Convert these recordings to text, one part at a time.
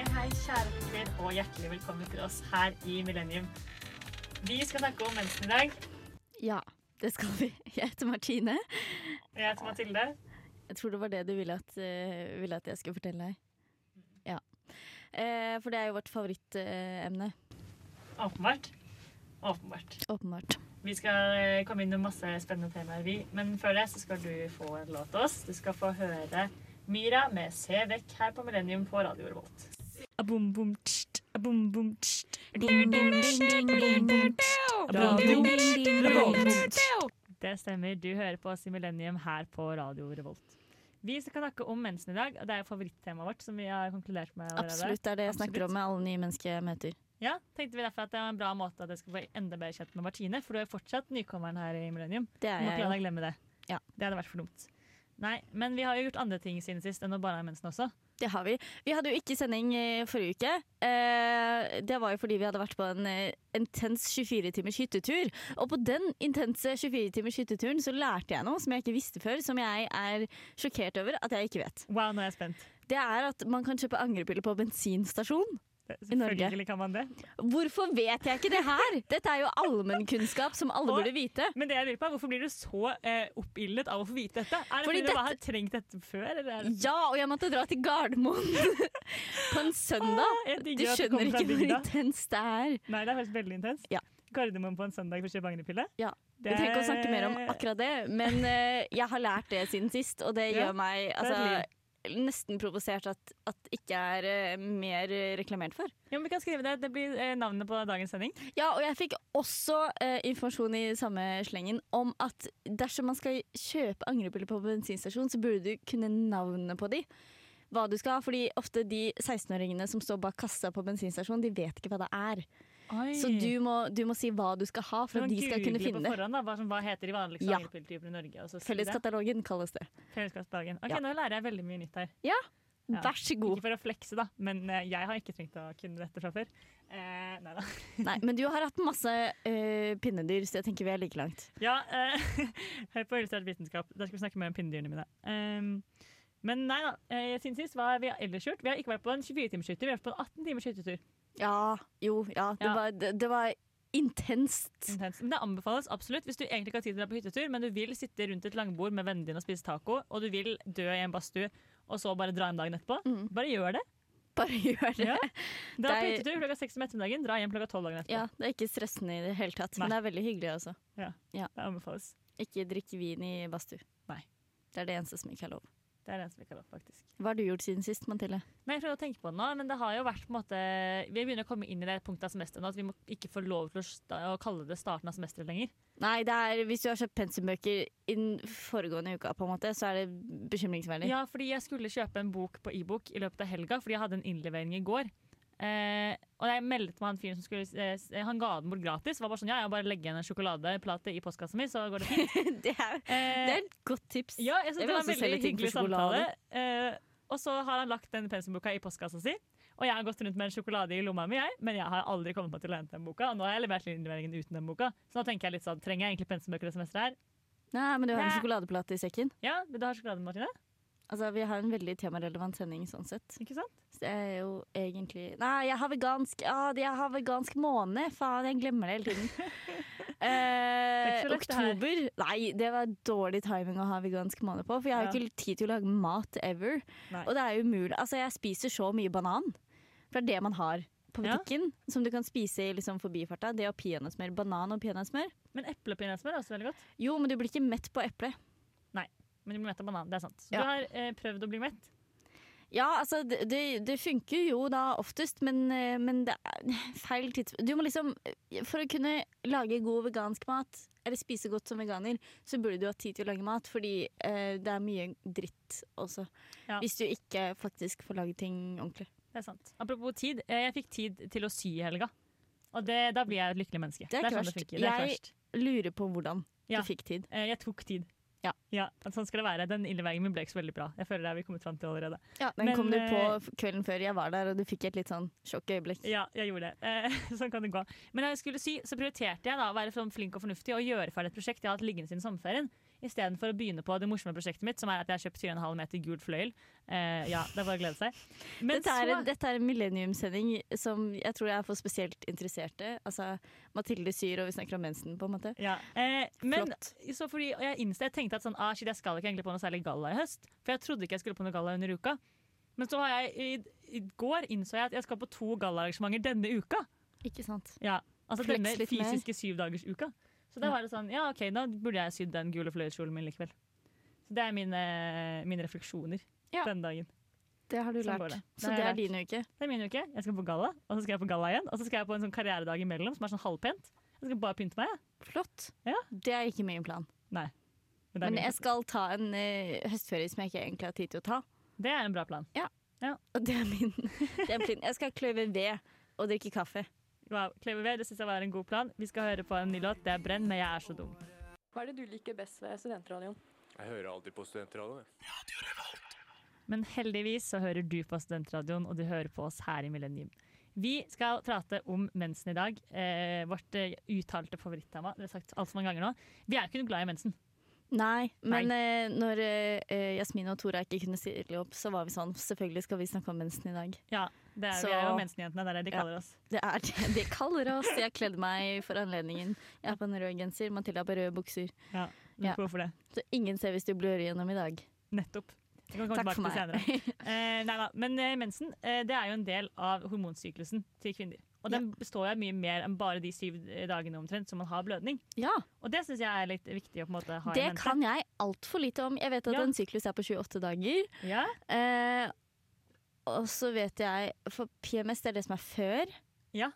Hei, hei, kjære lytter, og hjertelig velkommen til oss her i Millennium. Vi skal snakke om mensen i dag. Ja, det skal vi. Jeg heter Martine. Og Jeg heter Mathilde. Jeg tror det var det du ville at, uh, ville at jeg skulle fortelle deg. Ja. Uh, for det er jo vårt favorittemne. Åpenbart. Åpenbart. åpenbart. Vi skal eh, komme inn med masse spennende temaer, vi. Men før det så skal du få en låt av oss. Du skal få høre Myra med Se vekk her på Millennium på Radio Revolt. Det stemmer. Du hører på oss i Millennium her på Radio Revolt. Vi skal snakke om mensen i dag, og det er favorittemaet vårt. som vi har konkludert med allerede. Absolutt, det er det jeg snakker om med alle nye mennesker jeg møter. Ja, tenkte vi derfor at det var en bra måte at jeg skal få enda bedre kjent med Martine, for du er fortsatt nykommeren her i Millennium. Det Du er må ikke jeg la jo. deg glemme det. Ja. Det hadde vært for dumt. Nei, men vi har jo gjort andre ting siden sist enn å bare ha mensen også. Det har vi. Vi hadde jo ikke sending eh, forrige uke. Eh, det var jo fordi vi hadde vært på en eh, intens 24 timers hyttetur. Og på den intense 24 timers hytteturen så lærte jeg noe som jeg ikke visste før, som jeg er sjokkert over at jeg ikke vet. Wow, nå er jeg spent. Det er at man kan kjøpe angrepiller på bensinstasjon. Norge. Selvfølgelig kan man det. Hvorfor vet jeg ikke det her? Dette er jo allmennkunnskap som alle Og- burde vite. Men det jeg lurer på er, hvorfor blir du så eh, oppildet av å få vite dette? Er det Fordi fordi, du dette- bare har trengt dette før? Eller er. Ja, og jeg måtte dra til Gardermoen på en søndag. Ah, Du skjønner ikke hvor intenst det er. Nei, det er faktisk veldig intenst. Ja. Gardermoen på en søndag for å kjøpe angrepille? Ja. Vi trenger ikke å snakke mer om akkurat det, men eh, jeg har lært det siden sist, og det Ja, gjør meg altså, nesten provosert at at ikke er eh, mer reklamert for. Ja, men vi kan skrive det. Det blir eh, navnet på dagens sending. Ja, og jeg fikk også eh, informasjon i samme slengen om at dersom man skal kjøpe angrepiller på bensinstasjon, så burde du kunne navnet på de. Hva du skal ha, fordi ofte de 16-åringene som står bak kassa på bensinstasjonen, de vet ikke hva det er. Så du må, du må si hva du skal ha for at de skal kunne finne det. forhånd, hva, som, hva heter de vanligste Ja. angrepilltypene i Norge? Felleskatalogen kalles det. Felleskatalogen. Ok, Ja. Nå lærer jeg veldig mye nytt her. Ja, Ja. vær så god. Ikke for å flekse, da, men eh, jeg har ikke trengt å kunne dette fra før. Eh, nei da. Nei, men du har hatt masse uh, pinnedyr, så jeg tenker vi er like langt. Ja, uh, hør på Illustrert vitenskap. Da skal vi snakke mer om pinnedyrene mine. Um, men nei da. Uh, siden sist hva har vi ellers gjort? Vi har ikke vært på en 24-timershytte, vi har vært på en 18-timers hyttetur. Ja, jo, ja. Det, Ja. Var, det, det var intenst. Intens. Men det anbefales absolutt hvis du egentlig ikke har tid til å dra på hyttetur, men du vil sitte rundt et langbord med vennene dine og spise taco, og du vil dø i en badstue, og så bare dra hjem dagen etterpå. Mm. Bare gjør det. Bare gjør det. Ja. Dra på hyttetur klokka seks om ettermiddagen, dra hjem klokka tolv dagen etterpå. Ja, det er ikke stressende i det hele tatt, Nei. men det er veldig hyggelig også. Ja, Det anbefales. Ikke drikke vin i badstue. Nei. Det er det eneste som ikke er lov. Det er det som ikke er lov, faktisk. Hva har du gjort siden sist, Mathilde? Nei, jeg prøver å tenke på det nå, men det har jo vært på en måte Vi begynner å komme inn i det punktet av semesteret nå at vi må ikke få lov til å, kalle det starten av semesteret lenger. Nei, det er, hvis du har kjøpt pensumbøker i den foregående uka, på en måte, så er det bekymringsverdig. Ja, fordi jeg skulle kjøpe en bok på e-bok i løpet av helga, fordi jeg hadde en innlevering i går. Eh, og jeg meldte meg han fyren som skulle eh, Han ga den bort gratis. Var bare sånn, ja, jeg bare legger en sjokoladeplate i postkassa mi, så går det fint. det, er, Eh, det er et godt tips. Ja, jeg synes Jeg det var en også selge ting for sjokolade. Eh, og så har han lagt den pensumboka i postkassa si. Og jeg har gått rundt med en sjokolade i lomma mi, jeg, men jeg har aldri kommet meg til å hente den boka. Og nå har jeg levert innleveringen uten den boka. Så nå tenker jeg litt sånn, trenger jeg egentlig pensumbøker det semesteret her? Nei, men du har en sjokoladeplate i sekken. Ja, vil du ha sjokolade, Martine? Altså, Vi har en veldig temarelevant sending sånn sett. Ikke sant? Er jo egentlig Nei, jeg har vegansk Ja, jeg har vegansk måned. Faen, jeg glemmer det hele tiden. Eh, så det oktober Nei, det var dårlig timing å ha vegansk måned på, for jeg har Ja. ikke tid til å lage mat ever. Nei. Og det er umulig. Altså, jeg spiser så mye banan. For det er det man har på Ja. som du kan spise i liksom forbifarta. Det og peanøttsmør. Banan og peanøttsmør. Men eple og peanøttsmør er også veldig godt. Jo, men du blir ikke mett på eple. Nei, Men du blir mett av banan. Det er sant. Så Ja. du har eh, prøvd å bli mett? Ja, altså, det, det, det funker jo da oftest, men, eh, men det er feil tidspunkt. Du må liksom For å kunne lage god vegansk mat, eller spise godt som veganer, så burde du ha tid til å lage mat, fordi eh, det er mye dritt også. Ja. Hvis du ikke faktisk får lage ting ordentlig. Det er sant. Apropos tid. eh, Jeg fikk tid til å sy i helga. Og det, da blir jeg et lykkelig menneske. Det er ikke er verst. det. Det Jeg-. Lurer på hvordan Ja. du fikk tid. Eh, Jeg tok tid. Ja. Sånn skal det være. Den innleveringen min ble ikke så veldig bra. Jeg føler det har vi kommet fram til allerede. Ja, Den Men, kom du på eh, kvelden før jeg var der, og du fikk et litt sånn sjokk øyeblikk. Ja, jeg gjorde det. Eh, sånn kan det gå. Men jeg skulle si, så prioriterte jeg da å være flink og fornuftig og gjøre ferdig et prosjekt jeg har hatt liggende siden sommerferien. Istedenfor å begynne på det morsomme prosjektet mitt, som er at jeg har kjøpt 4,5 meter gult fløyel. Eh, ja, det er bare å glede seg. Men Dette er, så- dette er en millenniumssending som jeg tror er for spesielt interesserte. Altså, Mathilde syr, og vi snakker om mensen, på en måte. Ja, eh, men Flott. så fordi, jeg, innså, jeg tenkte at sånn, ah, shit, jeg skal ikke egentlig på noe særlig galla i høst. For jeg trodde ikke jeg skulle på noe galla under uka. Men så har jeg i, i går innså jeg at jeg skal på to gallaarrangementer denne uka. Ikke sant? Ja, altså Flex denne fysiske syvdagersuka. Så da var det sånn, ja ok, da burde jeg sydd den gule fløyelskjolen min likevel. Så det er mine, mine refleksjoner Ja. den dagen. Det har du Sånn lært. det. Det Så det er din uke. Det er min uke. Jeg skal på galla, og så skal jeg på galla igjen. Og så skal jeg på en sånn karrieredag imellom som er sånn halvpent. Jeg skal bare pynte meg, Ja. Flott. Ja. Det er ikke min plan. Men er, Men jeg skal ta en uh, høstferie som jeg ikke egentlig har tid til å ta. det er en bra plan. Ja, Og det er min. Det er min. Jeg skal kløve ved og drikke kaffe. Wow, Kleve ved, det syns jeg var en god plan. Vi skal høre på en ny låt. Det er Brenn men 'Jeg er så dum'. Hva er det du liker best ved studentradioen? Jeg hører alltid på studentradioen. jeg. Men heldigvis så hører du på Studentradioen, og du hører på oss her i Millennium. Vi skal prate om mensen i dag. Eh, vårt eh, uttalte favorittema. Det har sagt altfor mange ganger nå. Vi er jo ikke noe glad i mensen. Nei, men eh, når eh, Jasmin og Tora ikke kunne stille opp, så var vi sånn Selvfølgelig skal vi snakke om mensen i dag. Ja, det er, Så- Vi er jo mensenjentene, det er det de Ja. kaller oss. Det er det de kaller oss. Jeg kledde meg for anledningen. Jeg har på en rød genser, Mathilde har på røde bukser. Ja, Ja. Hvorfor det? Så ingen ser hvis du blør gjennom i dag. Nettopp. Takk for meg. Eh, nei da, Men eh, mensen eh, det er jo en del av hormonsyklusen til kvinner. Og den består av mye mer enn bare de syv dagene omtrent som man har blødning. Ja, Og det syns jeg er litt viktig å på en måte ha det i mente. kan jeg altfor lite om. Jeg vet at Ja. en syklus er på 28 dager. Ja, Eh, og så vet jeg For PMS det er det som er før. Ja.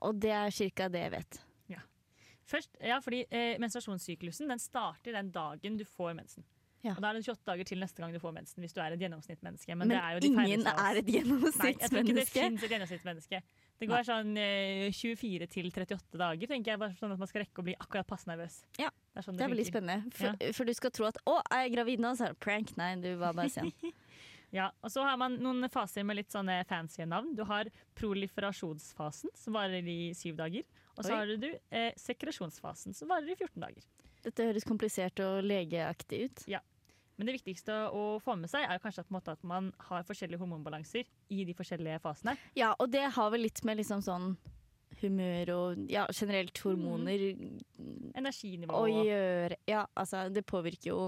Og det er ca. det jeg vet. Først, ja, fordi eh, menstruasjonssyklusen den starter den dagen du får mensen. Ja. Og Da er det 28 dager til neste gang du får mensen, hvis du er et gjennomsnittmenneske. Men, Men, det er jo de ingen færreste av oss. er et Nei, jeg tror ikke det gjennomsnittsmenneske. finnes et gjennomsnittsmenneske. Det går sånn eh, 24 til 38 dager, tenker jeg, bare sånn at man skal rekke å bli akkurat passe nervøs. Ja, det sånn Det er veldig spennende. For, for du skal tro at 'å, er jeg gravid nå?' Så er det prank. Nei, du var bare sen. Ja, og så har man noen faser med litt sånne fancy navn. Du har proliferasjonsfasen, som varer i syv dager. Og så Oi. har du eh, sekresjonsfasen, som varer i 14 dager. Dette høres komplisert og legeaktig ut. Men det viktigste å få med seg er kanskje at, man har forskjellige hormonbalanser i de forskjellige fasene. Ja, og det har vel litt med liksom sånn humør og ja, generelt hormoner Energinivå. å gjøre. Ja, altså det påvirker jo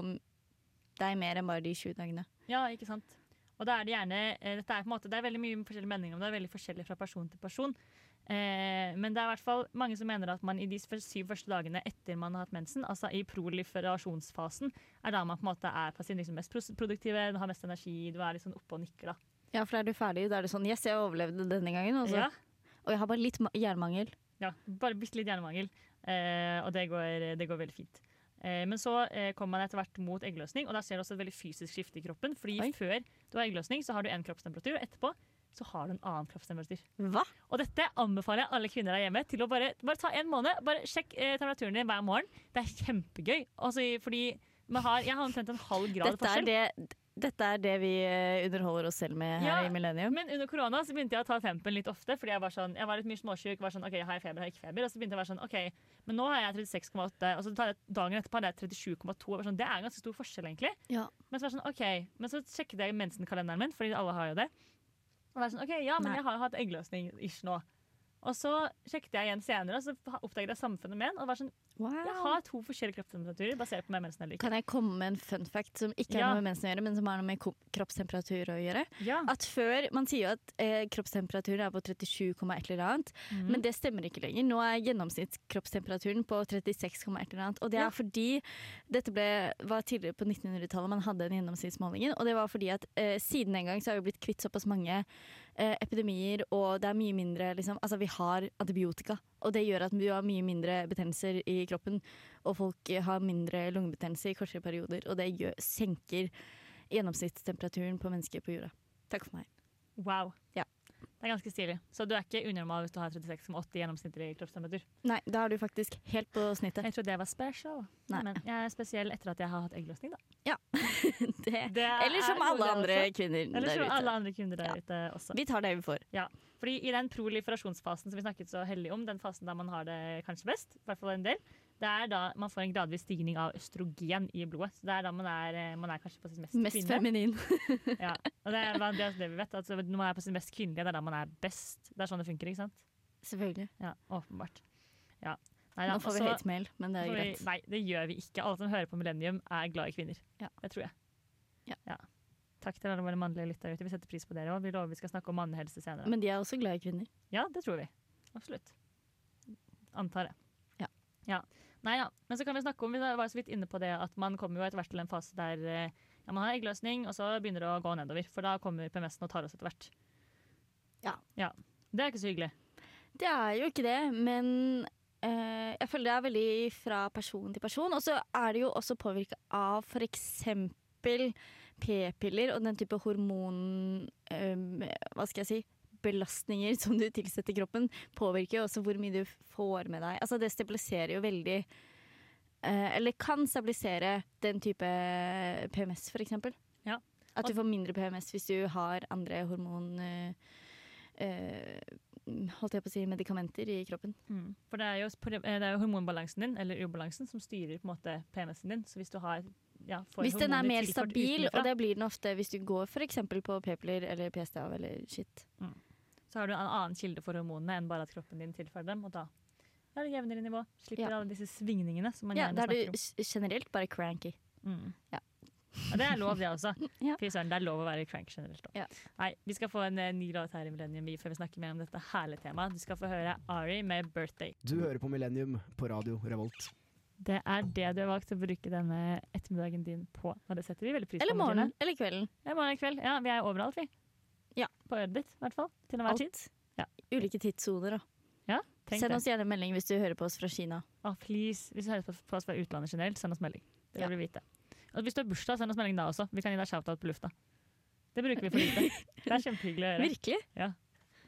deg mer enn bare de sju dagene. Ja, ikke sant? Og da er det gjerne eh, dette er på en måte, Det er veldig mye forskjellige meninger om det, det er veldig forskjellig fra person til person. Eh, men det er i hvert fall mange som mener at man i de syv første dagene etter man har hatt mensen, altså i proliferasjonsfasen, er da man på en måte er på sin liksom mest produktive, du har mest energi, du er sånn oppe og nikker. da. Ja, for er du ferdig. Da er det sånn Yes, jeg overlevde denne gangen. Altså. Ja, Og jeg har bare litt ma- jernmangel. ja, Bare bitte litt hjernemangel, eh, og det går, det går veldig fint. Eh, men så eh, kommer man etter hvert mot eggløsning, og da ser du også et veldig fysisk skifte i kroppen. fordi Oi. før du har eggløsning, så har du én kroppstemperatur, og etterpå så har du en annen kroppstemperatur. Hva? Og dette anbefaler jeg alle kvinner der hjemme til å bare, bare ta en måned. Bare sjekk eh, temperaturen din hver morgen. Det er kjempegøy. Altså, fordi har, jeg har omtrent en halv grad Dette er, forskjell. det, dette er det vi eh, underholder oss selv med her Ja, i Millennium. Men under korona så begynte jeg å ta tempen litt ofte. Fordi jeg var, sånn, jeg var litt mye småsjuk. Var sånn, ok, Har jeg feber, har jeg ikke feber? Og så begynte jeg å være sånn, ok, men nå har jeg 36,8. Og så tar jeg dagen etterpå hadde jeg 37,2. Sånn, det er en ganske stor forskjell, egentlig. Ja. Men så var sånn, ok, men så sjekket jeg mensenkalenderen min, fordi alle har jo det. Og være sånn, ok, ja, men Nei. jeg har hatt eggløsning ish nå. Og så sjekket jeg igjen senere, og så oppdaget jeg samme fenomen. Og var sånn, Jeg har to forskjellige kroppstemperaturer basert på har mensen eller ikke. Kan jeg komme med en fun fact som ikke Ja. noe med mensen å gjøre, men som har noe med kroppstemperatur å gjøre? Ja. At før, Man sier jo at eh, kroppstemperaturen er på 37, et eller annet, mm. men det stemmer ikke lenger. Nå er gjennomsnittskroppstemperaturen på 36, et eller annet. Og det er Ja. fordi Dette ble, var tidligere på 1900-tallet man hadde den gjennomsnittsmålingen. Og det var fordi at eh, siden den gang så har vi blitt kvitt såpass mange eh, epidemier, og det er mye mindre liksom, Altså vi har antibiotika, og det gjør at vi har mye mindre betennelser i kroppen. Og folk har mindre lungebetennelse i kortere perioder, og det gjør, senker gjennomsnittstemperaturen på mennesker på jorda. Takk for meg. Wow. Ja. Det er ganske stilig. Så du er ikke unormal hvis du har 36,8 gjennomsnittlig kroppstemperatur. Nei, da er du faktisk helt på snittet. Jeg trodde jeg var special. Nei. Men jeg er spesiell etter at jeg har hatt eggløsning, da. Det. Det Eller som alle andre kvinner Eller der som ute. alle andre kvinner der Ja. ute også. Vi tar det vi får. Fordi i den proliferasjonsfasen som vi snakket så heldig om, den fasen der man har det kanskje best, i hvert fall en del, Det er da man får en gradvis stigning av østrogen i blodet. Så det er da man er, eh, man er kanskje på sitt mest, Mest kvinne. feminin. Ja. Og det er, det er det vi vet. Altså, når man er på sitt mest kvinnelige, det er da man er best. Det er sånn det funker, ikke sant? Selvfølgelig. Ja, åpenbart. Ja. Nei, ja, Nå får vi og hate-mail, men det er greit. vi-. Nei, det gjør vi ikke. Alle som hører på Millennium, er glad i kvinner. Ja. Det tror jeg. Ja. Takk til alle våre mannlige lyttere ute. Vi setter pris på dere òg. Vi lover vi skal snakke om mannehelse senere. Men de er også glad i kvinner. Ja, det tror vi. Absolutt. Antar det. Ja. Nei da. Men så kan vi snakke om, vi var så vidt inne på det, at man kommer jo etter hvert til en fase der eh, ja, man har eggløsning, og så begynner det å gå nedover. For da kommer PMS-en og tar oss etter hvert. Ja. Det er ikke så hyggelig. Det er jo ikke det, men eh, jeg føler det er veldig fra person til person. Og så er det jo også påvirka av f.eks. p-piller og den type hormon... eh, hva skal jeg si? Belastninger som du tilsetter kroppen, påvirker jo også hvor mye du får med deg. Altså Det stabiliserer jo veldig eh, Eller kan stabilisere den type PMS, f.eks. Ja. At du får mindre PMS hvis du har andre hormon... Uh, holdt jeg på å si, medikamenter i kroppen. Mm. For det er, jo, det er jo hormonbalansen din, eller ubalansen, som styrer på en måte PMS-en din. Så hvis du har ja, Hvis den er mer stabil, utenfra, og det blir den ofte hvis du går f.eks. på p-piller eller PSTA eller shit. så har du en annen kilde for hormonene enn bare at kroppen din tilfører dem. Og da er det jevnere nivå. Slipper Ja. alle disse svingningene som man Ja, gjerne da er du generelt bare cranky. Mm. Ja. Og det er lov, det også. Ja. Fy søren, det er lov å være crank generelt. Ja. Nei, vi skal få en eh, ny låt her i Millennium Vi, før vi snakker mer om dette herlige temaet. Du skal få høre Ari med 'Birthday'. Du hører på Millennium på Radio Revolt. Det er det du har valgt å bruke denne ettermiddagen din på. Og det setter vi veldig pris på. Eller Martine. morgenen. Eller kvelden. Ja, morgen kveld. Ja, vi er overalt, vi. Ja. På øret ditt, i hvert fall. Til enhver tid. Ja. Ulike tidssoner. da. Tenk Send det. oss gjerne en melding hvis du hører på oss fra Kina. Å, please. Hvis du hører på, på oss fra utlandet generelt, send oss melding. Det Ja. vil vi vite. Og hvis du har bursdag, send oss melding da også. Vi kan gi deg shout-out på lufta. Det bruker vi for lite. Det er kjempehyggelig å gjøre. Virkelig? Ja.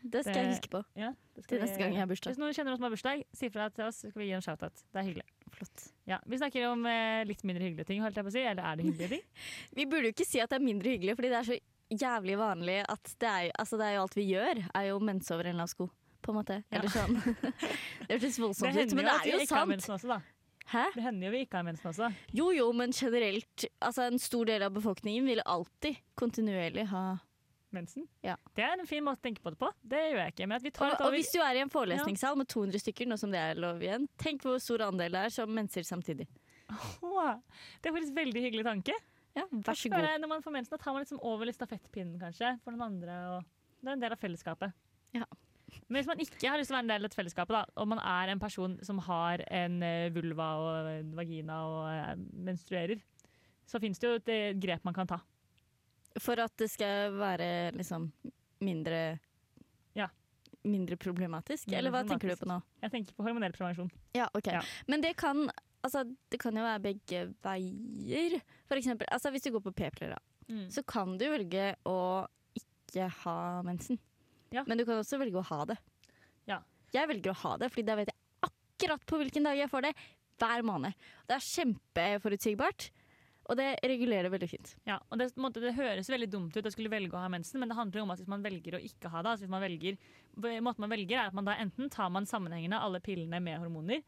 Det skal Det- jeg huske på Ja, det skal til neste gang jeg har bursdag. Hvis noen kjenner oss som har bursdag, si fra til oss, så skal vi gi en shout-out. Det er hyggelig. Flott. Ja, vi snakker om eh, litt mindre hyggelige ting, holdt jeg på å si. Eller er det hyggelige ting? Vi burde jo ikke si at det er mindre hyggelig, fordi det er så jævlig vanlig at det er, altså det er jo alt vi gjør, er jo mense over en lav sko. På en måte. Ja. Eller sånn. det hørtes voldsomt ut, men det er jo sant. også. Hæ? Det hender jo vi ikke har mensen også. Jo jo, men generelt. Altså En stor del av befolkningen vil alltid kontinuerlig ha Mensen. Ja. Det er en fin måte å tenke på det på. Det gjør jeg ikke. Men at vi tar og, og hvis du er i en forelesningssal med 200 stykker, nå som det er lov igjen, tenk hvor stor andel det er som menser samtidig. Åh, Det er faktisk veldig hyggelig tanke. Ja, Vær så god. Når man får mensen, da tar man liksom over stafettpinnen kanskje, for noen andre. Og det er en del av fellesskapet. Ja. Men hvis man ikke har lyst til å være en del av dette fellesskapet, da, og man er en person som har en eh, vulva og en vagina og eh, menstruerer, så fins det jo et eh, grep man kan ta. For at det skal være liksom mindre Ja. Mindre problematisk? Mindre Eller hva tenker du på nå? Jeg tenker på hormonell prevensjon. Ja, ok. Ja. Men det kan, altså, det kan jo være begge veier. For eksempel, altså, hvis du går på p-piller, da, så kan du velge å ikke ha mensen. Ja. Men du kan også velge å ha det. Ja. Jeg velger å ha det, Fordi da vet jeg akkurat på hvilken dag jeg får det. Hver måned. Det er kjempeforutsigbart, og det regulerer veldig fint. Ja, og det, måte, det høres veldig dumt ut å skulle velge å ha mensen, men det handler om at hvis man velger å ikke ha det, altså hvis man velger, måten man velger er at man da enten tar man sammenhengende alle pillene med hormoner,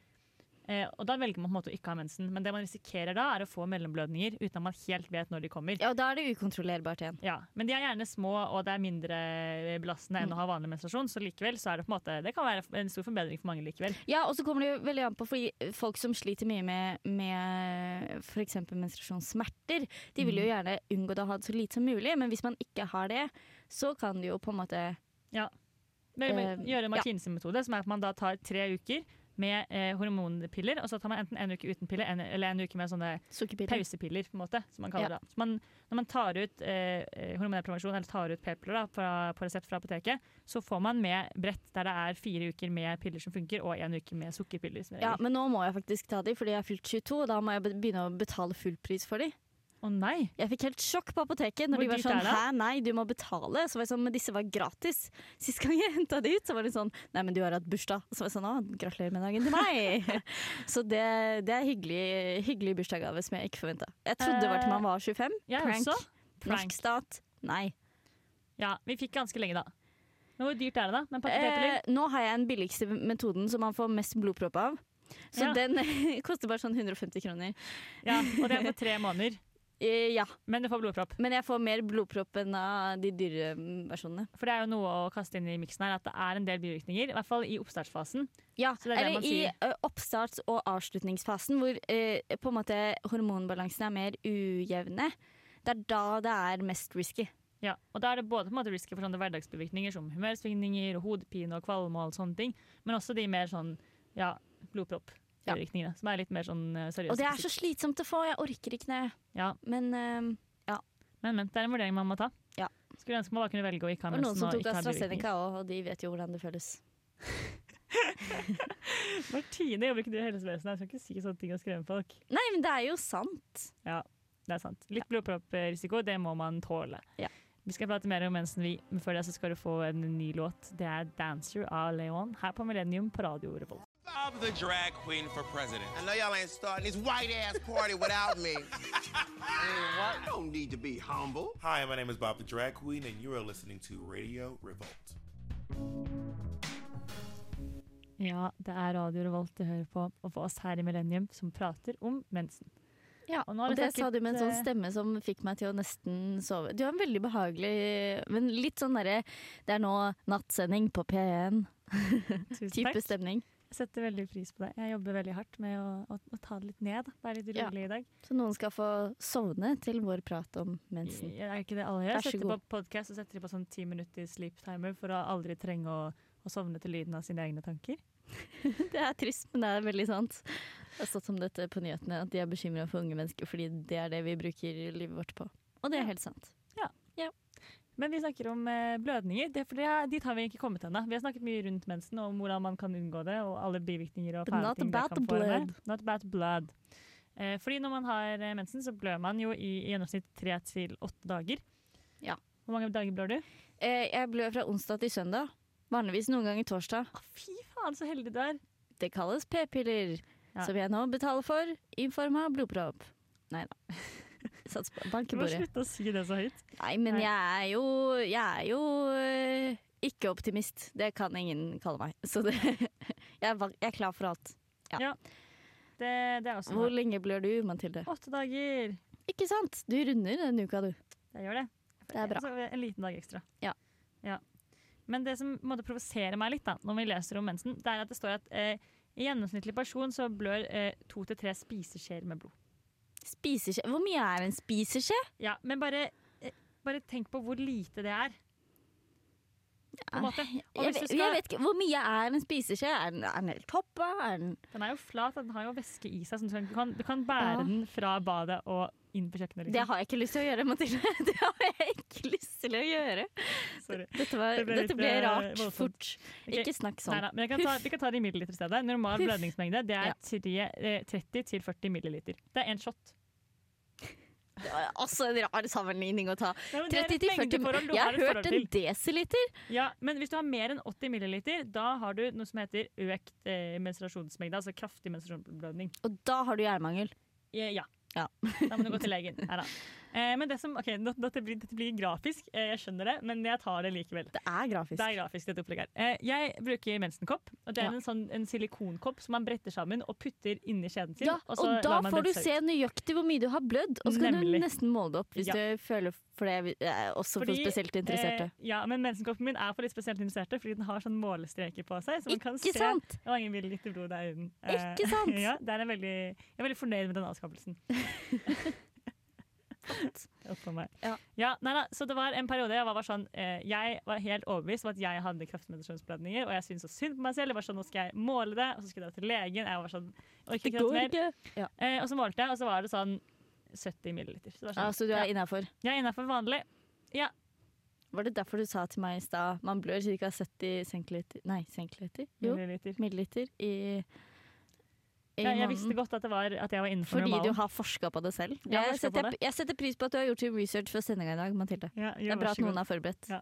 og da velger man på en måte å ikke ha mensen. Men det man risikerer da, er å få mellomblødninger uten at man helt vet når de kommer. Ja, og da er det ukontrollerbart igjen. Ja, Men de er gjerne små, og det er mindre belastende enn å ha vanlig menstruasjon, så likevel så er det på en måte, det kan være en stor forbedring for mange likevel. Ja, og så kommer det jo veldig an på fordi folk som sliter mye med, med f.eks. menstruasjonssmerter, de vil jo gjerne unngå å ha det så lite som mulig, men hvis man ikke har det, så kan det jo på en måte ja. Eh, gjøre en McKinsey-metode, som er at man da tar tre uker med eh, hormonpiller, og så tar man enten en uke uten piller en, eller en uke med sånne pausepiller, på en måte, som man kaller det. Så man, når man tar ut eh, hormonell prevensjon, eller tar ut p-piller på resept fra apoteket, så får man med brett der det er fire uker med piller som funker, og en uke med sukkerpiller. Som Ja, men nå må jeg faktisk ta de, fordi jeg har fylt 22, og da må jeg begynne å betale full pris for de. Å nei! Jeg fikk helt sjokk på apoteket når Hvor de var sånn? Hæ, nei, du må betale. Så var jeg sånn, men disse var gratis. Sist gang jeg henta de ut, så var de sånn Nei, men du har hatt bursdag. Så var jeg sånn Å, gratulerer med dagen til meg. så det, det er hyggelig, hyggelig bursdagsgave som jeg ikke forventa. Jeg trodde det var til man var 25. Jeg Prank. også. Prank. Norsk stat. Nei. Ja, vi fikk ganske lenge, da. Men hvor dyrt er det, da? Men? Eh, nå har jeg den billigste metoden som man får mest blodpropp av. Så Ja. den koster bare sånn 150 kroner. Ja, og det er på tre måneder. Eh, ja, Men du får blodpropp. men jeg får mer blodpropp enn av de dyre mm, versjonene. For det er jo noe å kaste inn i miksen her, at det er en del bivirkninger. I hvert fall i oppstartsfasen. Ja, Så det er det eller i sier. oppstarts- og avslutningsfasen, hvor eh, på en måte hormonbalansen er mer ujevne. Det er da det er mest risky. Ja, og da er det både på en måte risky for sånne hverdagsbevirkninger som humørsvingninger og hodepine og kvalme og sånne ting, men også de mer sånn ja, blodproppbivirkningene, som er litt mer sånn eh, seriøse. Og det er så slitsomt å få. Jeg orker ikke det. Ja, Men eh, men, men det er en vurdering man må ta. Ja. Skulle ønske man bare kunne velge å ikke ha mensen. Og noen som tok. AstraZeneca òg, og de vet jo hvordan det føles. Martine jobber ikke du i helsevesenet, jeg skal ikke si sånne ting og skremme folk. Nei, men det er jo sant. Det er sant. Litt blodpropprisiko, det må man tåle. Ja. Vi skal prate mer om mensen, vi, men før det så skal du få en ny låt. Det er 'Dancer' av Leon her på Millennium på Radio Revolt. I'm the drag queen for president. I know y'all ain't starting this white ass party without me. what? Don't need to be humble. Hi, my name is Bob the Drag Queen, and you are listening to Radio Revolt. Ja, det er Radio Revolt du hører på, og for oss her i Millennium som prater om mensen. Ja, Og nå har og det sa du med en sånn eh, stemme som fikk meg til å nesten sove. Du har en veldig behagelig, men litt sånn derre Det er nå nattsending på P1. Tusen Type takk. stemning. Jeg setter veldig pris på det. Jeg jobber veldig hardt med å, å, å ta det litt ned. Være litt Ja. rolig i dag. Så noen skal få sovne til vår prat om mensen. Det er ikke det alle gjør. Setter på podkast og setter på sånn ti minutter sleep timer for å aldri trenge å, å sovne til lyden av sine egne tanker. Det er trist, men det er veldig sant. Det har stått om dette på nyhetene, at de er bekymra for unge mennesker fordi det er det vi bruker livet vårt på. Og det er helt sant. Men vi snakker om eh, blødninger. Det, for det, dit har vi ikke kommet ennå. Vi har snakket mye rundt mensen og om hvordan man kan unngå det, og alle bivirkninger og fæle ting det kan blood. Not about blood. Eh, fordi når man har eh, mensen, så blør man jo i, i gjennomsnitt tre til åtte dager. Ja. Hvor mange dager blør du? Eh, jeg blør fra onsdag til søndag. Vanligvis noen ganger torsdag. Ah, fy faen, så heldig du er. Det kalles p-piller, Ja. som jeg nå betaler for i form av blodpropp. Nei da. Sats på bank i bordet. slutte å si det så høyt. Nei, men jeg er jo, jeg er jo eh, ikke optimist. Det kan ingen kalle meg. Så det, jeg, er, jeg er klar for alt. Det, det er også Hvor bra. lenge blør du, Mathilde? Åtte dager. Ikke sant? Du runder denne uka, du. Jeg gjør det. Det er bra. Altså, en liten dag ekstra. Ja. Ja. Men det som måtte provosere meg litt da, når vi leser om mensen, det er at det står at eh, i gjennomsnittlig person så blør eh, to til tre spiseskjeer med blod. Spiseskje. Hvor mye er en spiseskje? Ja, men bare, eh, bare tenk på hvor lite det er. På en måte. Jeg, vet- skal, jeg vet ikke, Hvor mye er en spiseskje? Er den, er den helt toppa? Den Den er jo flat, den har jo væske i seg, så du kan, du kan bære Ja. den fra badet og inn på kjøkkenet. Det Liksom. har jeg ikke lyst til å gjøre, Mathilde. Det har jeg ikke lyst til å gjøre. Sorry. Dette, var, Det ble dette ble eh, rart voldsomt. fort. Okay. Ikke snakk sånn. Nei, kan ta, vi kan ta det i milliliter i stedet. Normal Huff. blødningsmengde det er Ja. eh, 30-40 milliliter. Det er én shot. Det Altså en rar sammenligning å ta. Ja, men det er et 30 til 40 mengdeforhold Jeg har hørt en desiliter. Ja, men hvis du har mer enn 80 milliliter, da har du noe som heter økt eh, menstruasjonsmengde, altså kraftig menstruasjonsblødning. Og da har du jernmangel. Ja, ja. Ja. Da må du gå til legen. Neida. Eh, men det som, ok, dette, blir, dette blir grafisk, eh, jeg skjønner det, men jeg tar det likevel. Det er grafisk. Det er grafisk, dette opplegget her. Eh, jeg bruker mensenkopp. og Det er Ja. en, sånn, en silikonkopp som man bretter sammen og putter inni skjeden sin. Ja, og og da får du se nøyaktig hvor mye du har blødd, og så kan Nemlig. du nesten måle det opp hvis Ja. du føler for det. Også Fordi, for spesielt interesserte. Eh, ja, men mensenkoppen min er for litt spesielt interesserte, fordi den har sånn målestreker på seg. Så man kan Ikke se sant? hvor mange milliliter blod det er i den. Ikke sant? ja, det er en veldig, jeg er veldig fornøyd med den avskapelsen. Meg. Ja. nei da, så det var en periode jeg var, var sånn eh, Jeg var helt overbevist om at jeg hadde kraftmenstruasjonsblødninger, og jeg syntes så synd på meg selv. Jeg var sånn, Nå skal jeg måle det, og så skulle jeg dra til legen. Jeg var sånn, orker ikke dette mer. Ja. Eh, og så målte jeg, og så var det sånn 70 milliliter. Så sånn, Ja, så du er ja, innafor. jeg er innafor vanlig. Var det derfor du sa til meg i stad man blør ca. 70 centiliter Nei, centiliter? Jo, milliliter. milliliter i Ja, jeg visste godt at, det var, at jeg var innenfor Fordi du har forska på det selv. Jeg Jeg på setter, jeg setter pris på at du har gjort research for sendinga i dag, Mathilde. Ja, Det er bra at noen er forberedt. Ja.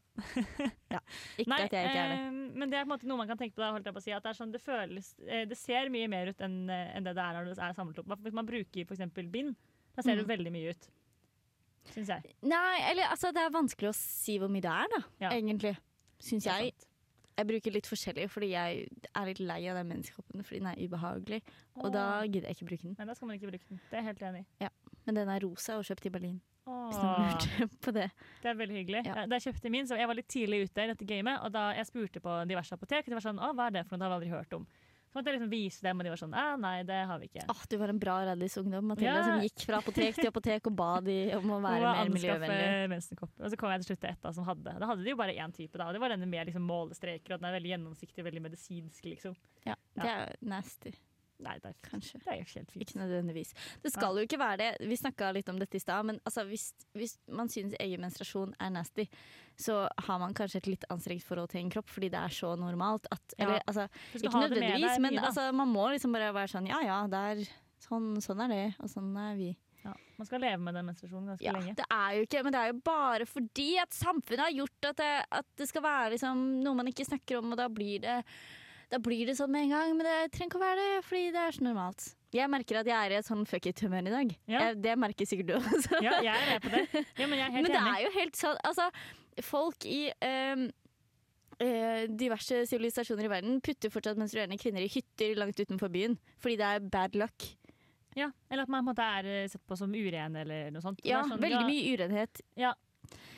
Ja. Ikke Nei, at jeg ikke er det. eh, men det er noe man kan tenke på. Da, holdt jeg på å si, at det, er sånn, det, føles, eh, det ser mye mer ut enn eh, enn det det er når det er samlet opp. Hvis man bruker eksempel bind, da ser det Mm. veldig mye ut. Syns jeg. Nei, eller altså, det er vanskelig å si hvor mye det er, da. Ja. Egentlig. Syns jeg. sant. Jeg bruker litt forskjellig fordi jeg er litt lei av den menskoppen fordi den er ubehagelig. Og da gidder jeg ikke bruke den. Nei, da skal man ikke bruke den. Det er jeg helt enig i. Ja. Men den er rosa og kjøpt i Berlin. Hvis noen lurte på det. Det er veldig hyggelig. Ja. Da jeg kjøpte min, så jeg var litt tidlig ute i dette gamet, og da jeg spurte på diverse apotek, det var sånn, å, hva er det for noe, det har vi aldri hørt om. Så måtte jeg liksom vise dem, og de var sånn, ah, nei, det har vi ikke. Åh, du var en bra Raddis-ungdom, Mathilde, Ja. som gikk fra apotek til apotek og ba de om å være mer miljøvennlig. Og så kom jeg til slutt til et da som hadde. Da hadde de jo bare én type, da, og det var denne med liksom målestreker, og den er veldig gjennomsiktig, veldig medisinsk, liksom. Ja, det er nasty, Nei, det er, kanskje. det er jo helt fint. Ikke nødvendigvis. Det skal jo ikke være det. Vi snakka litt om dette i stad, men altså, hvis, hvis man synes egen menstruasjon er nasty, så har man kanskje et litt anstrengt forhold til en kropp fordi det er så normalt at Ja. Eller altså, ikke nødvendigvis, men altså, man må liksom bare være sånn ja ja, det er, sånn, sånn er det, og sånn er vi. Ja. Man skal leve med den menstruasjonen ganske Ja, lenge. det er jo ikke, men det er jo bare fordi at samfunnet har gjort at det, at det skal være liksom noe man ikke snakker om, og da blir det da blir det sånn med en gang, men det trenger ikke å være det, fordi det er så normalt. Jeg merker at jeg er i et sånn fuck it-humør i dag. Ja. Jeg, det merker sikkert du også. Ja, jeg er med på det. Ja, men jeg er helt Men det er jo helt sånn Altså, folk i um, eh, diverse sivilisasjoner i verden putter fortsatt menstruerende kvinner i hytter langt utenfor byen fordi det er bad luck. Ja, eller at man på en måte er eh, sett på som uren eller noe sånt. Ja, sånn, veldig ja, mye urenhet. Ja.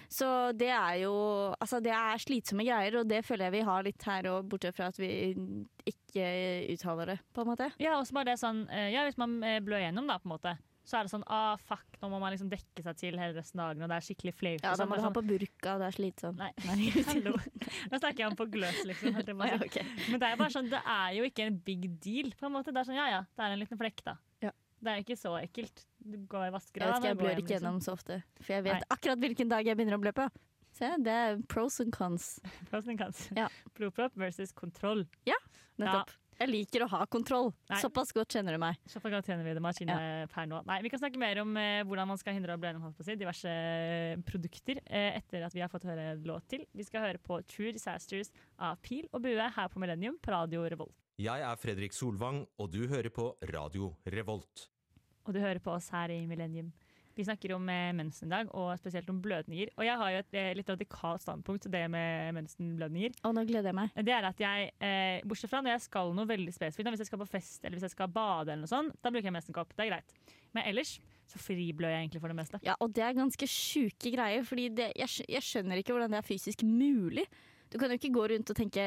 Så det er jo Altså, det er slitsomme greier, og det føler jeg vi har litt her òg, bortsett fra at vi ikke uttaler det, på en måte. Ja, også bare det sånn eh, Ja, hvis man eh, blør gjennom, da, på en måte, så er det sånn ah, fuck, nå må man liksom dekke seg til hele resten av dagen, og det er skikkelig flaut. Ja, da sånn. må du sånn, ha på burka, det er slitsomt. Nei. Nei. Hallo. Nå snakker jeg om på gløs, liksom. ja, okay. Men det er bare sånn, det er jo ikke en big deal, på en måte. Det er sånn, ja ja, det er en liten flekk, da. Ja. Det er ikke så ekkelt. Du går i vasker Jeg vet ikke, jeg blør ikke gjennom så ofte, for jeg vet Nei. akkurat hvilken dag jeg begynner å blø på. Se, det er pros and cons. liksom. Pros and cons. Ja. Blodpropp versus kontroll. Ja, Nettopp. Jeg liker å ha kontroll. Nei. Såpass godt kjenner du meg. Såpass godt kjenner vi det Martine per nå. Nei, vi kan snakke mer om eh, hvordan man skal hindre å bli gjennom holdt på å si, diverse eh, produkter eh, etter at vi har fått høre en låt til. Vi skal høre på True Disasters av Pil og Bue her på Millennium på Radio Revolt. Jeg er Fredrik Solvang, og du hører på Radio Revolt. Og du hører på oss her i Millennium. Vi snakker om eh, mensen i dag, og spesielt om blødninger. Og jeg har jo et eh, litt radikalt standpunkt til det med mensenblødninger. Og nå gleder jeg meg. Det er at jeg, eh, Bortsett fra når jeg skal noe veldig spesifikt, hvis jeg skal på fest eller hvis jeg skal bade, eller noe sånt, da bruker jeg mensenkopp. Det er greit. Men ellers så friblør jeg egentlig for det meste. Ja, og det er ganske sjuke greier, Fordi det, jeg, jeg skjønner ikke hvordan det er fysisk mulig. Du kan jo ikke gå rundt og tenke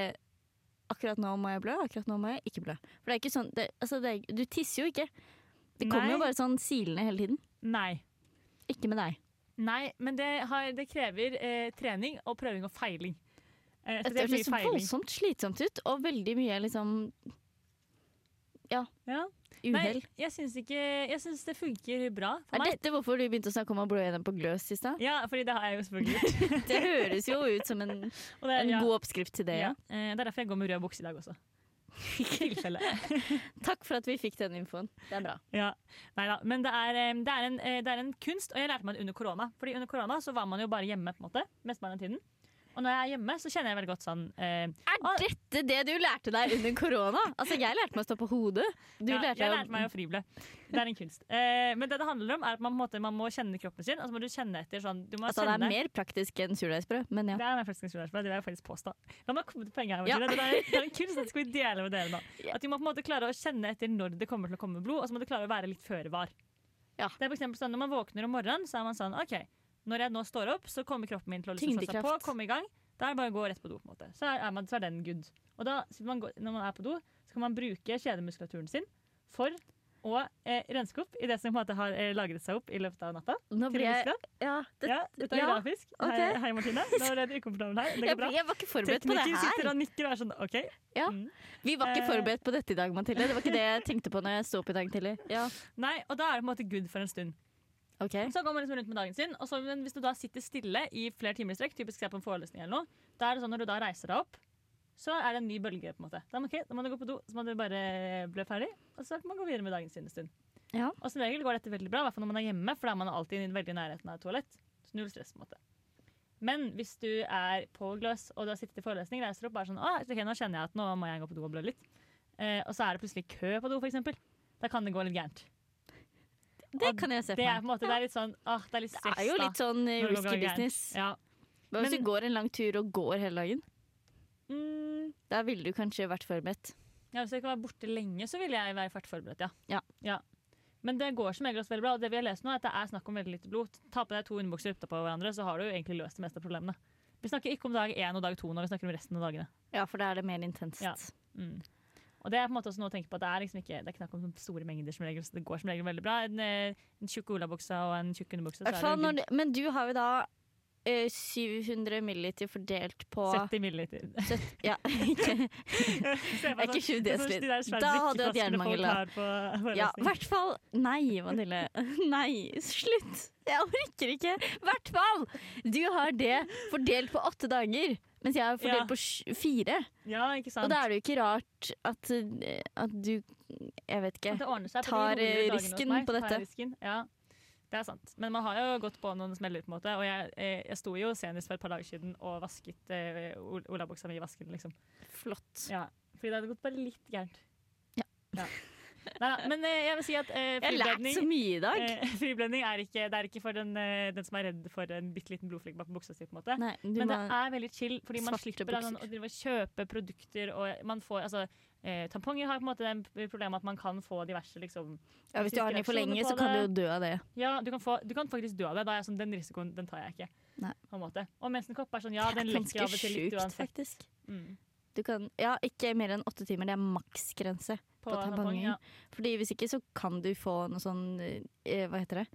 akkurat nå må jeg blø, akkurat nå må jeg ikke blø. For det er ikke sånn, det, altså det Du tisser jo ikke. Det kommer Nei. jo bare sånn silende hele tiden. Nei. Ikke med deg. Nei, men det, har, det krever eh, trening og prøving og feiling. Eh, Dette høres feiling. voldsomt slitsomt ut, og veldig mye liksom Ja. ja. uhell. jeg syns ikke Jeg syns det funker bra Er meg. dette hvorfor du begynte å snakke om å blø gjennom på gløs i stad? Ja, fordi det har jeg jo selvfølgelig gjort. Det høres jo ut som en, er- en ja. god oppskrift til det. Ja. Ja. Eh, det er derfor jeg går med rød bukse i dag også. I tilfelle. Takk for at vi fikk den infoen. Det er bra. Ja, Neida, Men det er, eh, det, er en, eh, det er en kunst, og jeg lærte meg det under korona. Fordi under korona så var man jo bare hjemme på en måte, mesteparten av tiden. Og når jeg er hjemme, så kjenner jeg veldig godt sånn eh, Er dette det du lærte deg under korona? Altså, jeg lærte meg å stå på hodet. Du ja, lærte Jeg lærte meg å frible. Det er en kunst. Eh, men det det handler om, er at man, måte, man må kjenne kroppen sin. Altså må du kjenne etter sånn Altså, det er mer praktisk enn surdeigsbrød, men ja. Det er mer praktisk enn surdeigsbrød, det vil jeg faktisk påstå. La meg komme til poenget her. Ja. Det, er, det er en kunst, det skal vi dele med dere nå. At Du må på en måte klare å kjenne etter når det kommer til å komme blod, og så må du klare å være litt føre var. Ja. Det er for sånn, Når man våkner om morgenen, så er man sånn OK, når jeg nå står opp, så kommer kroppen min til å liksom slå seg på, komme i gang. Da er det bare å gå rett på do. på en måte. Så er, er man, så er den good. Og da, man går, når man er på do, så kan man bruke kjedemuskulaturen sin for å eh, renske opp i det som på en måte har eh, lagret seg opp i løpet av natta. Nå blir jeg. Ja, det, Ja, dette er ja, grafisk. Okay. Hei, hei, Martine. Nå ble du ukomfortabel her. Det går bra. jeg var ikke forberedt på det Tekniker sitter og nikker og er sånn OK. Ja. Mm. Vi var ikke Eh. forberedt på dette i dag, Mathilde. Det var ikke det jeg tenkte på når jeg sto opp i dag tidlig. Ja, Nei, og da er det på en måte good for en stund. Ok. Så går man liksom rundt med dagen sin, og så, men hvis du da sitter stille i flere timer i strekk, typisk se på en forelesning eller noe, da er det sånn når du da reiser deg opp, så er det en ny bølge. på en måte. Da, okay, da må du gå på do, så må du bare bli ferdig, og så kan man gå videre med dagen sin en stund. Ja. Og som regel går dette veldig bra, i hvert fall når man er hjemme, for da er man alltid veldig i nærheten av et toalett. Så null stress på en måte. Men hvis du er på gløs og du har sittet i forelesning, reiser opp bare sånn Å, ok, nå kjenner jeg at nå må jeg gå på do og blø litt. Eh, og så er det plutselig kø på do, for eksempel. Da kan det gå litt gærent. Det kan jeg se for meg. det er litt sånn åh, det er litt Det er jo litt sånn går risky business. Ja. Hva hvis du går en lang tur og går hele dagen? Mm, Da ville du kanskje vært forberedt. Ja, Hvis jeg kan være borte lenge, så ville jeg vært forberedt, ja. Ja. Men det går som regel også veldig bra. Og det vi har lest nå, er at det er snakk om veldig lite blod. Ta på deg to underbukser oppå hverandre, så har du jo egentlig løst det meste av problemene. Vi snakker ikke om dag én og dag to når vi snakker om resten av dagene. Ja, for da er det mer intenst. Ja. Mm. Og det er på en måte også noe å tenke på at det er liksom ikke Det er knakk om store mengder som regel, så det går som regel veldig bra. En, eh, en tjukk olabukse og en tjukk underbukse, er men du har jo da 700 milliliter fordelt på 70 milliliter. Søtt- Ja, ikke, Se er ikke 20 sånn- sånn- Da hadde du hatt jernmangel, ja, i hvert fall Nei, Vanille. Nei, slutt! Jeg orker ikke. I hvert fall! Du har det fordelt på åtte dager, mens jeg har fordelt Ja. på fire. Ja, ikke sant. Og da er det jo ikke rart at, eh, at du Jeg vet ikke. Det tar, eh, risken på dette. Risken. Ja, det er sant. Men man har jo gått på noen smeller, på en måte. Og jeg, eh, jeg sto jo senest for et par dager siden og vasket eh, ol- olabuksa mi i vasken, liksom. Flott. Ja, fordi det hadde gått bare litt gærent. Ja. Neida, men eh, jeg vil si at eh, Jeg har lært så mye i dag. eh, friblending er ikke, det er ikke for den, eh, den som er redd for en bitte liten blodflekk bak buksa si. på en måte. Nei, Men det er veldig chill, fordi man slipper å kjøpe produkter. Og man får, altså, eh, tamponger har på en måte det problemet at man kan få diverse liksom, ja, hvis du har den i for lenge, så kan du jo dø av det. Ja, du kan, få, du kan faktisk dø av det. Da er jeg sånn, Den risikoen den tar jeg ikke. Nei. På en måte. Og mensenkopp er sånn, ja, den er lekker av og til litt uansett. faktisk. Mm. Du kan, ja, ikke mer enn åtte timer. Det er maksgrense på, på tampongen. ja. Fordi hvis ikke så kan du få noe sånn eh, Hva heter det?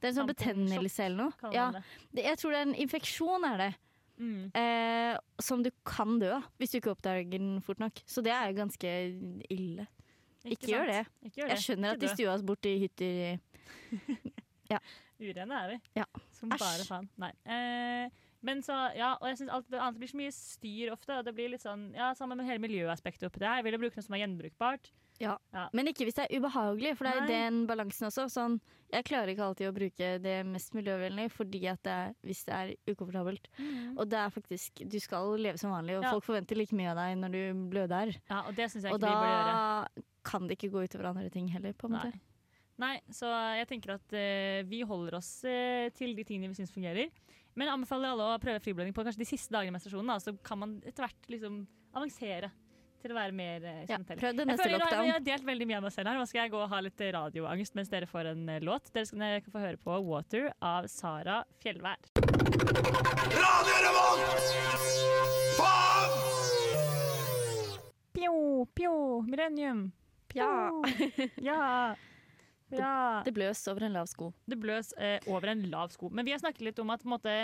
Det er en sånn betennelse eller noe. Ja, det. det, jeg tror det er en infeksjon, er det. Mm. Eh, som du kan dø av hvis du ikke oppdager den fort nok. Så det er jo ganske ille. Ikke, gjør det. Ikke gjør Jeg skjønner Ikke at de dø. stua oss bort i hytter Urene er vi. Ja. Som Æsj. bare faen. Nei. Eh, men så, ja, og jeg synes alt det annet blir så mye styr ofte. Og det blir litt sånn, ja, Sammen med hele miljøaspektet oppi det her. Jeg vil jo bruke noe som er gjenbrukbart. Ja, Men ikke hvis det er ubehagelig, for det er Nei. den balansen også. Sånn, jeg klarer ikke alltid å bruke det mest miljøvennlige fordi at det er, hvis det er ukomfortabelt. Og det er faktisk Du skal leve som vanlig, og Ja. folk forventer like mye av deg når du bløder. Ja, Og det synes jeg Og ikke vi bør gjøre. da kan det ikke gå utover andre ting heller, på en måte. Nei. Nei, så jeg tenker at uh, vi holder oss uh, til de tingene vi syns fungerer. Men jeg anbefaler alle å prøve friblødning på kanskje de siste dagene i menstruasjonen. Da, så kan man etter hvert liksom avansere til å være mer eh, Ja, prøv det neste føler jeg, lockdown. jeg har delt veldig mye av meg selv her. Nå skal jeg gå og ha litt radioangst mens dere får en eh, låt. Dere skal, dere kan få høre på 'Water' av Sara Fjellvær. Radio Revolt! Faen! Pjo, pjo, millennium. Ja. Ja. Ja. Det bløs over en lav sko. Det bløs eh, over en lav sko. Men vi har snakket litt om at på en måte,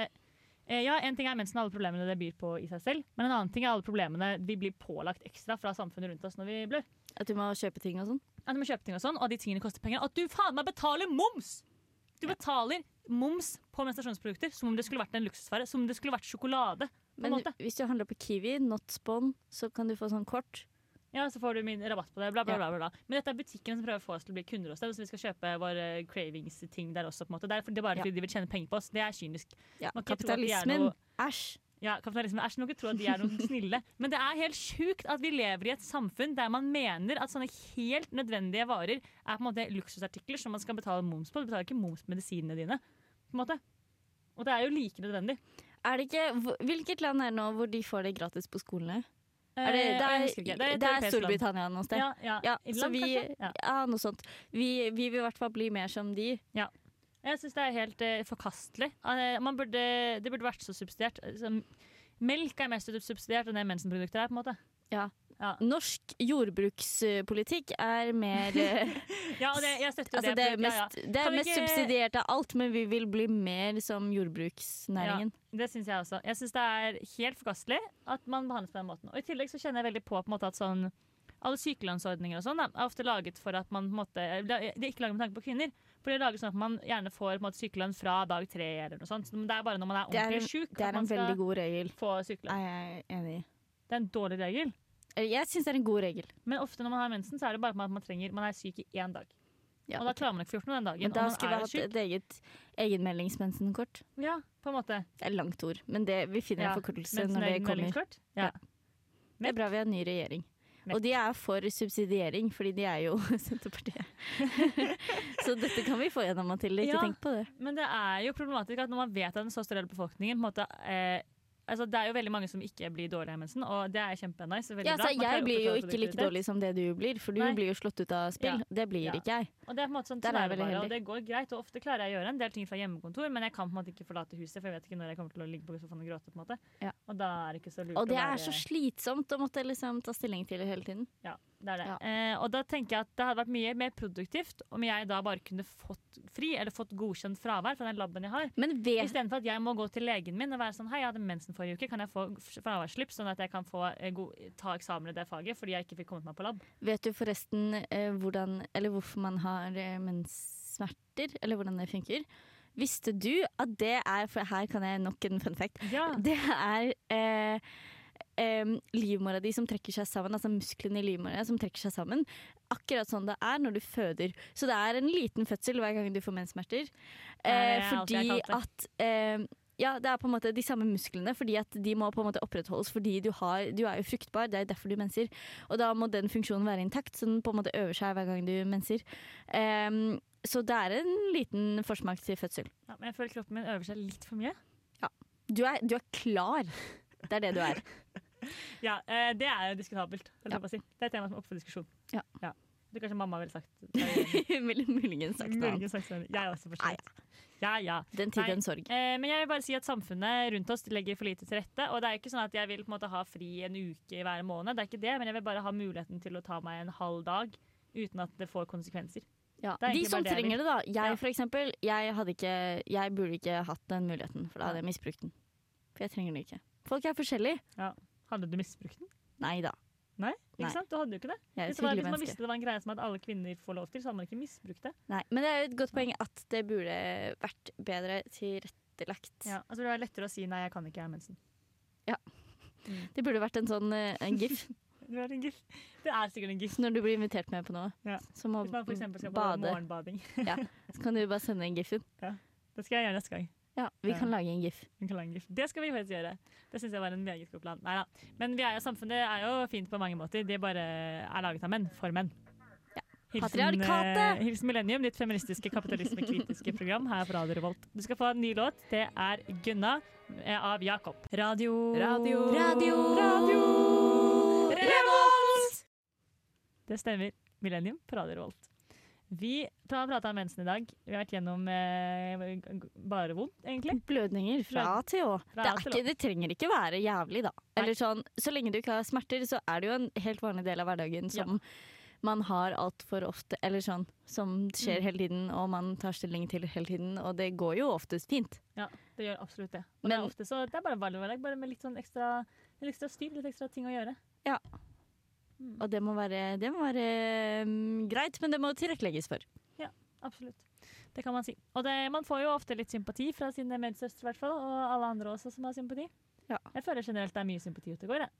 eh, ja, en ting er mensen og alle problemene det byr på i seg selv, men en annen ting er alle problemene vi blir pålagt ekstra fra samfunnet rundt oss når vi blør. At du må kjøpe ting og sånn. At du må kjøpe ting og sånn, og de tingene koster penger. At du faen meg betaler moms! Du betaler moms på menstruasjonsprodukter som om det skulle vært en luksusfære, Som om det skulle vært sjokolade. Men hvis du handler på Kiwi, Notspon, så kan du få sånn kort. Ja, så får du min rabatt på det. Bla, bla, Ja. bla, bla. Men dette er butikken som prøver å få oss til å bli kunder hos dem, så vi skal kjøpe våre cravings-ting der også. på en måte. Det er, det er bare Ja. fordi de vil tjene penger på oss. Det er kynisk. Ja, Man kan kapitalismen. Æsj. Ja, kapitalismen Æsj, må ikke tro at de er noen snille. Men det er helt sjukt at vi lever i et samfunn der man mener at sånne helt nødvendige varer er på en måte luksusartikler som man skal betale moms på. Du betaler ikke moms på medisinene dine. På en måte. Og det er jo like nødvendig. Er det ikke, hvilket land er det nå hvor de får det gratis på skolene? Er det, Eh, det, er, det, er, det, er. Storbritannia noe sted. Ja, ja. Ja, så vi, kanskje? Ja. ja, noe sånt. Vi, vi vil i hvert fall bli mer som de. Ja. Jeg syns det er helt eh, forkastelig. Eh, man burde, det burde vært så subsidiert. Altså, melk er mest subsidiert enn det mensenprodukter er. på en måte. Norsk jordbrukspolitikk er mer eh, Ja, det, jeg støtter Altså, det. det er ja, ja. mest, det er mest ikke- subsidiert av alt, men vi vil bli mer som jordbruksnæringen. Det syns jeg også. Jeg syns det er helt forkastelig at man behandles på den måten. Og I tillegg så kjenner jeg veldig på, på måte at sånn alle sykelønnsordninger og sånn er ofte laget for at man på en måte Det er ikke laget med tanke på kvinner. For det er laget sånn at man gjerne får på en måte, sykelønn fra dag tre eller noe sånt. Så det er bare når man er Det er ordentlig få sykelønn. Det er en veldig god regel. få. Er jeg enig i. Det er en dårlig regel. Jeg syns det er en god regel. Men ofte når man har mensen, så er det bare at man, trenger, man er syk i én dag. Ja, og da klarer man ikke gjort noe den dagen. Men da skulle vi hatt syk. et eget egenmeldingsmensenkort. Ja, på en måte. Det er langt ord, men det, vi finner Ja, en forkortelse når det kommer. Ja. Ja. Det er bra vi har en ny regjering. Mek. Og de er for subsidiering, fordi de er jo Senterpartiet. så dette kan vi få gjennom, Mathilde. Ikke Ja. tenk på det. Men det er jo problematisk at når man vet at en så stor del av befolkningen måte, eh, altså, det er jo veldig mange som ikke blir dårlige av mensen, og det er kjempenice. Ja, altså, jeg blir jo ikke like dårlig som det du blir, for du Nei. blir jo slått ut av spill. Ja. Det blir Ja. ikke jeg. Og det er på en måte sånn Der er jeg veldig bare, og det går greit, og ofte klarer jeg å gjøre en del ting fra hjemmekontor, men jeg kan på en måte ikke forlate huset, for jeg vet ikke når jeg kommer til å ligge på sofaen og gråte. på en måte. Ja. Og da er det ikke så lurt Og det er være så slitsomt å måtte liksom ta stilling til det hele tiden. Ja, det er det. Ja. Eh, og da tenker jeg at det hadde vært mye mer produktivt om jeg da bare kunne fått fri, eller fått godkjent fravær fra den laben jeg har. Men vet, Istedenfor at jeg må gå til legen min og være sånn Hei, jeg hadde mensen forrige uke, kan jeg få fraværsslipp, sånn at jeg kan få, eh, ta eksamen i det faget fordi jeg ikke fikk kommet meg på lab? vet du forresten eh, hvordan, eller hvorfor man har eh, menssmerter, eller hvordan det funker? Visste du at det er For her kan jeg nok en fun fact. Ja. Det er eh, em, livmora di som trekker seg sammen, altså musklene i livmora som trekker seg sammen. Akkurat sånn det er når du føder. Så det er en liten fødsel hver gang du får menssmerter. Eh, fordi at eh, ja, det er på en måte de samme musklene, fordi at de må på en måte opprettholdes fordi du, har, du er jo fruktbar, det er derfor du menser. Og da må den funksjonen være intakt, så den på en måte øver seg hver gang du menser. Em, så det er en liten forsmak til fødsel. Ja, men jeg føler kroppen min øver seg litt for mye. Du er, du er klar. Det er det du er. Ja, eh, Det er jo diskutabelt. Ja. å si. Det er et tema som er oppe for diskusjon. Ja. Det kanskje mamma ville sagt. Muligens sagt noe annet. Sagt Jeg Jeg også, for. Ja, ja. Den tid, den sorg. Eh, men jeg vil bare si at samfunnet rundt oss legger for lite til rette. Og det er ikke sånn at jeg vil på en måte ha fri en uke hver måned, det er ikke det, men jeg vil bare ha muligheten til å ta meg en halv dag uten at det får konsekvenser. Ja. Er De som det trenger det, da. Jeg Ja. for eksempel, jeg, ikke, jeg burde ikke hatt den muligheten, for da hadde jeg misbrukt den. For jeg trenger den ikke. Folk er forskjellige. Hadde du misbrukt den? Nei da. Nei? Ikke Nei. sant? Du hadde jo ikke det. Hvis, et det var, hvis man visste det var en greie som at alle kvinner får lov til, så hadde man ikke misbrukt det. Nei, men det er jo et godt poeng at det burde vært bedre tilrettelagt. Ja, altså det er lettere å si nei, jeg kan ikke, jeg har mensen. Det burde vært en sånn eh, en gif Det er en gif. Det er sikkert en gif. når du blir invitert med på noe. Ja. Som å Hvis man for skal på bade. morgenbading. Så kan du bare sende en gif-en. Det skal jeg gjøre neste gang. Ja, vi kan lage en gif. Vi kan lage en gif. Det skal vi faktisk gjøre. Det syns jeg var en meget god plan. Neida. Men vi er jo, samfunnet er jo fint på mange måter. Det bare er laget av menn, for menn. Ja. Hilsen, Patriarkatet! eh, Hilsen Millennium, ditt feministiske kapitalismekritiske program her på Radio Revolt. Du skal få en ny låt. Det er 'Gunna' eh, av Jakob. Radio Radio. Radio. Radio Revolt! Det stemmer. Millennium på Radio Revolt. Vi har prater om mensen i dag. Vi har vært gjennom eh, bare vondt, egentlig. Blødninger fra til å. Det, er ikke, det trenger ikke være jævlig, da. Eller sånn, så lenge du ikke har smerter, så er det jo en helt vanlig del av hverdagen som man har altfor ofte, eller sånn, som skjer Mm. hele tiden, og man tar stilling til hele tiden, og det går jo oftest fint. Ja, det gjør absolutt det. Og det, er ofte så, det er bare hverdag, bare med litt sånn ekstra, litt ekstra styr, litt ekstra ting å gjøre. Mm. Og det må være, det må være um, greit, men det må tilrettelegges for. Ja, Absolutt. Det kan man si. Og det, man får jo ofte litt sympati fra sine medsøstre, i hvert fall, og alle andre også som har sympati. Ja. Jeg føler generelt det er mye sympati ute og går. Jeg,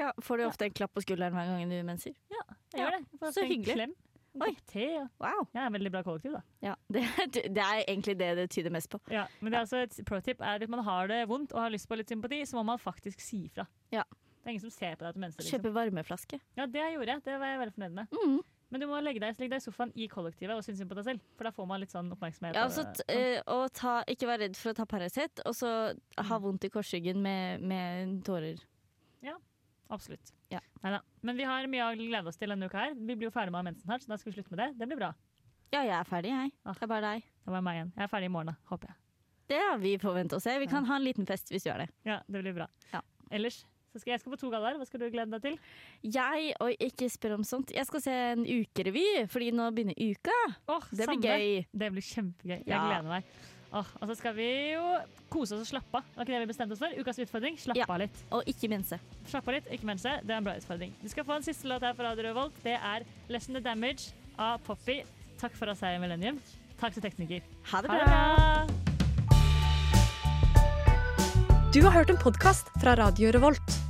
Ja, får du ofte en klapp på skulderen hver gang du menser? jeg Ja, gjør det. Jeg får så en hyggelig. Klem, Oi. te. ja. Wow. jeg en veldig bra kollektiv, da. Ja, det, det er egentlig det det tyder mest på. Ja, men det er altså et pro tip er at man har det vondt og har lyst på litt sympati, så må man faktisk si ifra. Ja. Det er ingen som ser på deg til menser. Liksom. Kjøpe varmeflaske. Ja, det gjorde jeg. Det var jeg veldig fornøyd med. Mm. Men du må legge deg, legge deg i sofaen i kollektivet og synes synd på deg selv. For da får man litt sånn oppmerksomhet. Ja, altså, og ta, ikke være redd for å ta Paracet, og så ha vondt i korsryggen med, med tårer. Absolutt. Ja. Neida. Men vi har mye å glede oss til denne uka her. Vi blir jo ferdig med mensen snart, så da skal vi slutte med det. Det blir bra. Ja, jeg er ferdig, jeg. Ah. Det er bare deg. Det var meg igjen. Jeg er ferdig i morgen, da, håper jeg. Det har vi får vente og se. Vi kan ha en liten fest hvis du gjør det. Ja, det blir bra. Ja. Ellers så skal jeg skal på to gallaer. Hva skal du glede deg til? Jeg, og ikke spør om sånt, jeg skal se en ukerevy, fordi nå begynner uka. Oh, Det blir gøy. Det blir kjempegøy. Jeg Ja. gleder meg. Oh, og så skal vi jo kose oss og slappe av. Var ikke det vi bestemte oss for? Ukas utfordring. Slappe Ja. av litt. Og ikke mense. Slappe av litt, ikke minse. det. Det er en bra utfordring. Du skal få en siste låt her på Radio Revolt. Det er 'Lessen the Damage' av Poppy. Takk for oss her i Millennium. Takk til tekniker. Ha det Ha det bra. bra! Du har hørt en podkast fra Radio Revolt.